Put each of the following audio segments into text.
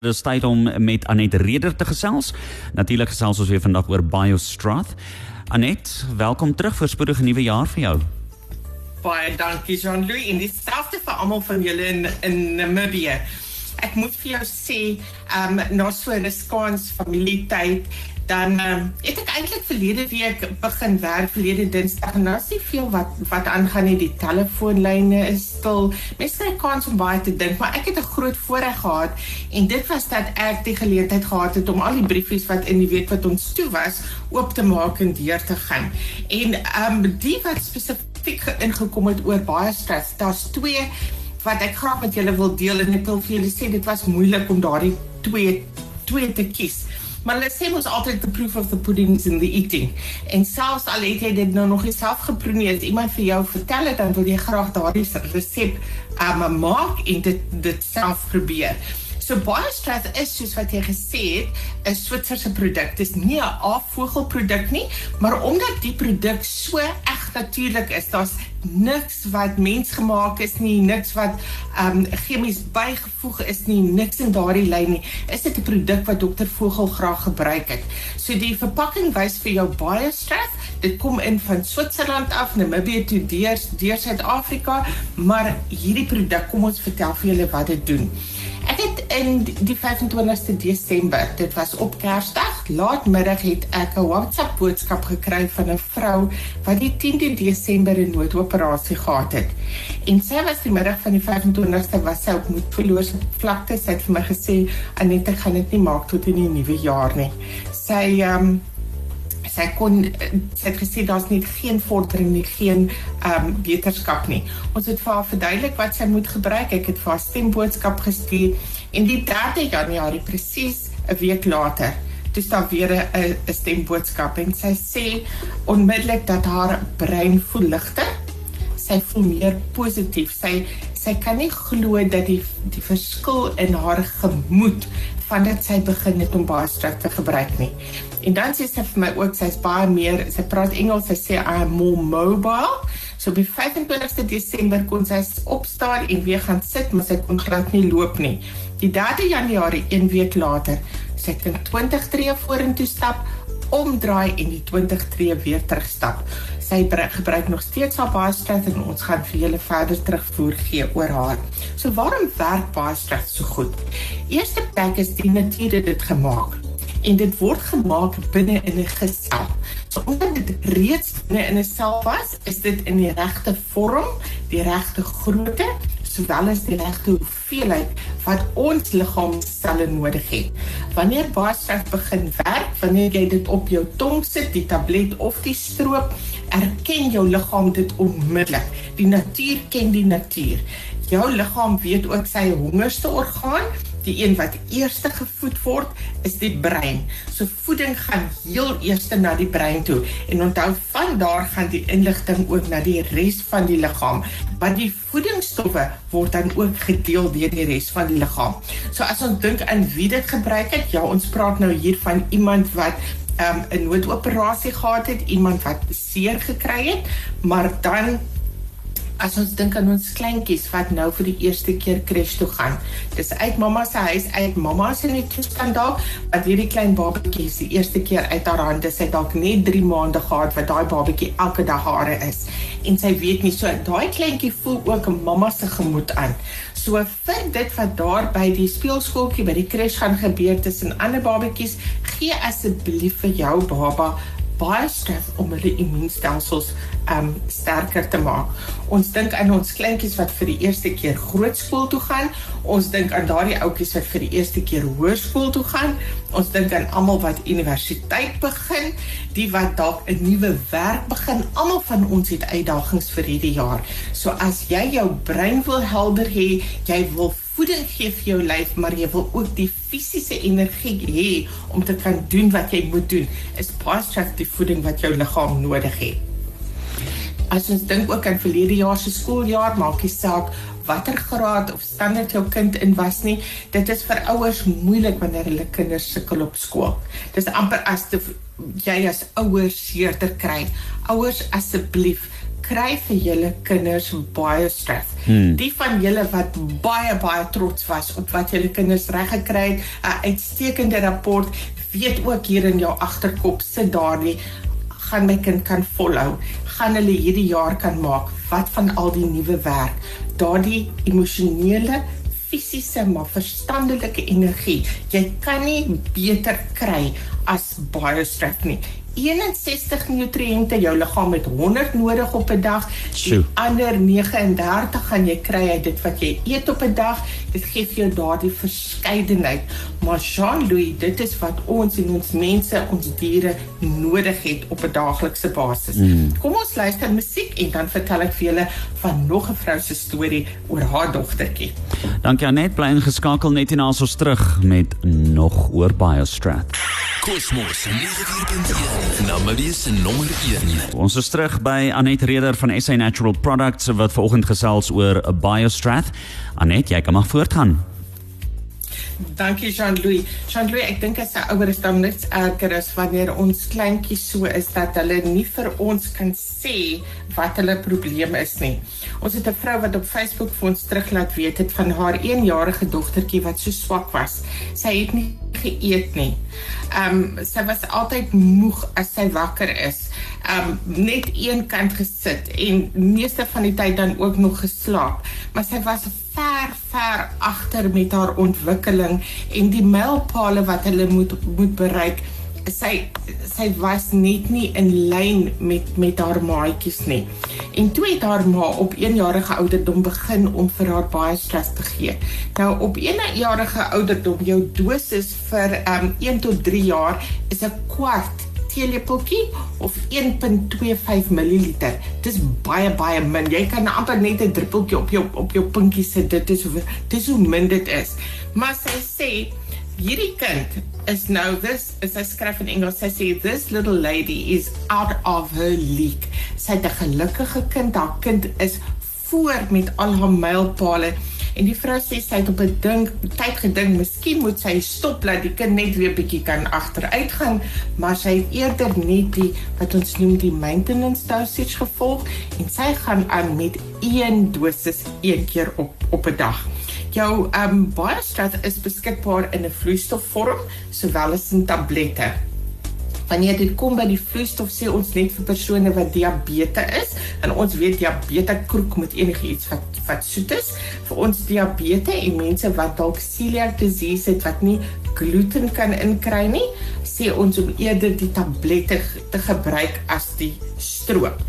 Dis tyd om met Anet Reder te gesels. Natuurlik gesels ons weer vandag oor BioStrath. Anet, welkom terug vir spoedige nuwe jaar vir jou. Baie dankie Jean-Louis en dieselfde vir almal van julle in in Namibië. Ek moet vir jou sê, ehm um, na so 'n skans familietyd dan um, het ek eintlik verlede week begin werk verlede Dinsdag en nou is nie veel wat wat aangaan nie. Die telefoonlyne is stil. Mense kry kans om baie te dink maar ek het 'n groot voorreg gehad. En dit was dat ek die geleentheid gehad het om al die briefies wat in die week wat ons toe was oop te maak en deur te gaan. En um, die wat spesifiek ingekom het oor baie stres daar's twee wat ek graag met julle wil deel. En ek wil vir julle sê dit was moeilik om daardie twee twee te kies Maar hulle sê mos altyd the proof of the pudding is in the eating. En selfs al het jy dit nou nog nie self geproe nie, as iemand vir jou vertel het dan wil jy graag daardie resep um, maak en dit dit self probeer. So BioStrath is soos wat jy gesê het, 'n Switserse produk. Dit is nie 'n afvogelproduk nie, maar omdat die produk so eg natuurlik is, daar's niks wat mensgemaak is nie, niks wat ehm um, chemies bygevoeg is nie, niks in daardie lyn nie. Is dit 'n produk wat dokter Vogel graag gebruik het? So die verpakking wys vir jou BioStrath. Dit kom in van Switserland af, Namibië toe deur deur Suid-Afrika, maar hierdie produk, kom ons vertel vir julle wat dit doen. In die 25ste Desember, dit was op Kersdag, laatmiddag het ek 'n WhatsApp boodskap gekry van 'n vrou wat die 10de Desember 'n noodoperasie gehad het. En sy was die middag van die 25ste was sy op moedverloos vlakte. Sy het vir my gesê, "Anet, ek gaan dit nie maak tot in die nuwe jaar nie." Sy ehm um, sy kon sy het gesê daar's net geen vordering nie, geen ehm um, wetenskap nie. Ons het vir haar verduidelik wat sy moet gebruik. Ek het vir haar stemboodskap gestuur en die 3 Januarie presies 'n week later dis dan weer 'n stemboodskap en sy sê onmiddellik dat haar brein voel ligter. Sy voel meer positief. Sy sy kan nie glo dat die die verskil in haar gemoed van dit sy begin het om baie strak te gebruik nie. En dan sê sy vir my ook sy's baie meer, sy praat Engels, sy sê I am more mobile. So by 25 Desember kon sy opstaan en weer gaan sit, maar sy kon glad nie loop nie. Die 3 Januarie, een week later, sy kan 20 tree vorentoe stap, omdraai en die 20 tree weer terugstap. Sy gebruik nog steeds haar Biostrath en ons gaan vir julle verder terugvoer gee oor haar. So waarom werk Biostrath so goed? Eerste plek is die natuur het dit gemaak en dit word gemaak binne in 'n gesel. So omdat dit reeds binne in 'n sel was, is dit in die regte vorm, die regte grootte, sowel as die regte hoeveelheid wat ons liggaam selle nodig het. Wanneer baasstraf begin werk, wanneer jy dit op jou tong sit, die tablet of die stroop, erken jou liggaam dit onmiddellik. Die natuur ken die natuur. Jou liggaam weet ook sy hongerste orgaan die een wat eerste gevoed word is die brein. So voeding gaan heel eerste na die brein toe en onthou van daar gaan die inligting ook na die res van die liggaam. Want die voedingsstowwe word dan ook gedeel deur die res van die liggaam. So as ons dink aan wie dit gebruik het, ja, ons praat nou hier van iemand wat um, 'n noodoperasie gehad het, iemand wat seer gekry het, maar dan as ons dink aan ons kleintjies wat nou vir die eerste keer kres toe gaan. Dis uit mamma se huis, uit mamma se net toestand daar, wat hierdie klein babatjie se eerste keer uit haar hande sy dalk net 3 maande gehad wat daai babatjie elke dag hare is. En sy weet nie so daai kleintjie voel ook 'n mamma se gemoed aan. So vir dit wat daar by die speelskooltjie by die kres gaan gebeur tussen ander babatjies, gee asseblief vir jou baba baie straf om hulle immuunstelsels um sterker te maak. Ons dink aan ons kleintjies wat vir die eerste keer grootskool toe gaan. Ons dink aan daardie ouetjies wat vir die eerste keer hoërskool toe gaan. Ons dink aan almal wat universiteit begin, die wat dalk 'n nuwe werk begin. Almal van ons het uitdagings vir hierdie jaar. So as jy jou brein wil helder hê, jy wil voeding gee vir jou lyf, maar jy wil ook die fisiese energie hê om te kan doen wat jy moet doen. Is Pastrack die voeding wat jou liggaam nodig het? As ons dink ook aan verlede jaar se skooljaar, maak nie saak watter graad of standaard jou kind in was nie, dit is vir ouers moeilik wanneer hulle kinders sukkel op skool. Dis amper as te, jy as ouers seerder kry. Ouers asseblief kry vir julle kinders baie stres. Hmm. Die van julle wat baie baie trots was op wat julle kinders reg gekry het, 'n uitstekende rapport, weet ook hier in jou agterkop sit daardie gaan my kind kan volhou, gaan hulle hierdie jaar kan maak. Wat van al die nuwe werk? Daardie emosionele fisiese maar verstandelike energie. Jy kan nie beter kry as baie stres nie. 61 nutriënte jou liggaam het 100 nodig op 'n dag. Die ander 39 gaan jy kry uit dit wat jy eet op 'n dag. Dit gee vir jou daardie verskeidenheid. Maar Jean-Louis, dit is wat ons en ons mense, ons diere nodig het op 'n daaglikse basis. Mm. Kom ons luister musiek en dan vertel ek vir julle van nog 'n vrou se storie oor haar dogtertjie. Dankie Anet, bly ingeskakel net en ons terug met nog oor Biostrat. Kosmos 94.1 Namerie se nommer 1. Ons is terug by Anet Reder van SA Natural Products wat vanoggend gesels oor 'n BioStrath. Anet, jy kan maar voortgaan. Dankie Jean-Louis. Jean-Louis, ek dink as 'n ouer is dan net erger as wanneer ons kleintjies so is dat hulle nie vir ons kan sê wat hulle probleem is nie. Ons het 'n vrou wat op Facebook vir ons teruglaat weet het van haar 1-jarige dogtertjie wat so swak was. Sy het nie geëet nie. Ehm um, sy was altyd moeg as sy wakker is. Ehm um, net een kant gesit en meeste van die tyd dan ook nog geslaap. Maar sy was ver ver agter met haar ontwikkeling en die mylpale wat hulle moet moet bereik sy sy was net nie in lyn met met haar maatjies nie. En toe het haar ma op 1 jarige ouderdom begin om vir haar baie stres te gee. Nou op 1 jarige ouderdom jou dosis vir um 1 tot 3 jaar is 'n kwart teelepeltjie of 1.25 ml. Dis baie baie min. Jy kan amper net 'n druppeltjie op jou op jou pinkie sit. Dit is hoe dis hoe min dit is. Maar sy sê hierdie kind is nou this as I skryf in Engels sy sê this little lady is out of her league. Sy het 'n gelukkige kind. Haar kind is voor met al haar mylpale. En die vrou sê sy het op 'n ding tyd gedink, miskien moet sy stop dat die kind net weer bietjie kan agteruit gaan, maar sy het eerder net die wat ons noem die maintenance dosage gevolg en sy gaan aan met een dosis een keer op op 'n dag. Jou ehm um, Biostrat is beskikbaar in 'n vloeistofvorm sowel as in tablette wanneer dit kom by die vloeistof sê ons net vir persone wat diabetes is en ons weet diabetes kroek met enigiets wat wat soet is. Vir ons diabetes en mense wat dalk celiac disease het wat nie gluten kan inkry nie sê ons om eerder die tablette te gebruik as die stroop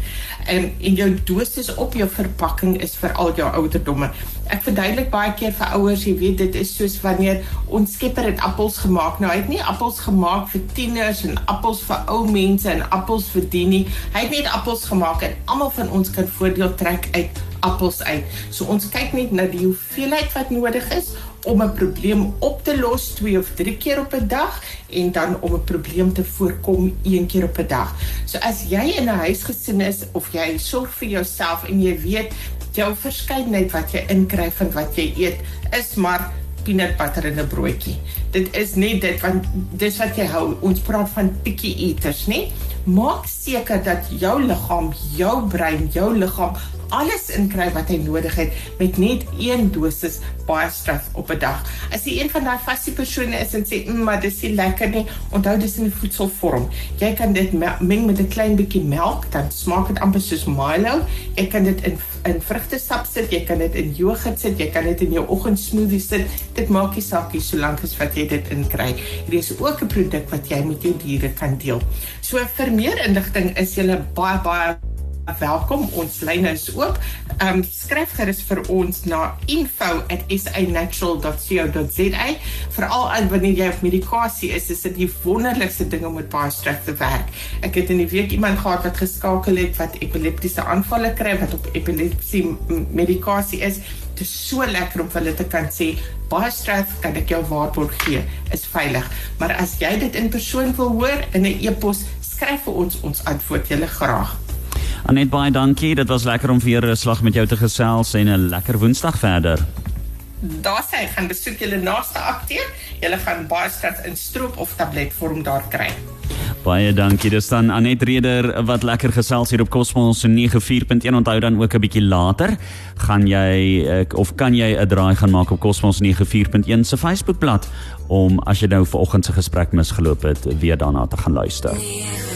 en en jou dosis op jou verpakking is vir al jou ouderdomme. Ek verduidelik baie keer vir ouers, jy weet dit is soos wanneer ons skepper het appels gemaak. Nou hy het nie appels gemaak vir tieners en appels vir ou mense en appels vir die nie. Hy het net appels gemaak en almal van ons kan voordeel trek uit appels uit. So ons kyk net na die hoeveelheid wat nodig is om 'n probleem op te los twee of drie keer op 'n dag en dan om 'n probleem te voorkom een keer op 'n dag. So as jy in 'n huisgesin is of jy sorg vir jouself en jy weet jou verskeidenheid wat jy inkry van wat jy eet is maar peanut butter in 'n broodjie. Dit is net dit want dis wat jy hou. Ons praat van picky eaters, né? Maak seker dat jou liggaam, jou brein, jou liggaam alles inkry wat hy nodig het met net een dosis baie straf op 'n dag. As jy een van daai vaste persone is en sê, "Mmm, maar dis nie lekker nie," onthou dis in 'n voedselvorm. Jy kan dit meng met 'n klein bietjie melk, dan smaak dit amper soos Milo. Jy kan dit in in vrugtesap sit, jy kan dit in jogurt sit, jy kan dit in jou oggendsmoothie sit. Dit maak nie saak nie solank as wat jy dit inkry. Hier is ook 'n produk wat jy met jou diere kan deel. So vir meer inligting is jy baie baie welkom. Ons lyne is oop. Ehm um, skryf gerus vir ons na info@sanatural.co.za. Veral as wanneer jy op medikasie is, is dit die wonderlikste ding om met baie stress te werk. Ek het in die week iemand gehad wat geskakel het wat epileptiese aanvalle kry wat op epilepsie medikasie is. Dit is so lekker om vir hulle te kan sê baie stress kan ek jou waarborg gee is veilig. Maar as jy dit in persoon wil hoor in 'n e-pos, skryf vir ons ons antwoord julle graag. Anet baie dankie. Dit was lekker om weer 'n slag met jou te gesels en 'n lekker Woensdag verder. Daar sê gaan besoek julle naaste akteur. Julle gaan baie skat in stroop of tabletvorm daar kry. Baie dankie. Dis dan Anet Reder wat lekker gesels hier op Cosmos 94.1. Onthou dan ook 'n bietjie later gaan jy of kan jy 'n draai gaan maak op Cosmos 94.1 se Facebookblad om as jy nou vanoggend se gesprek misgeloop het, weer daarna te gaan luister. 94.1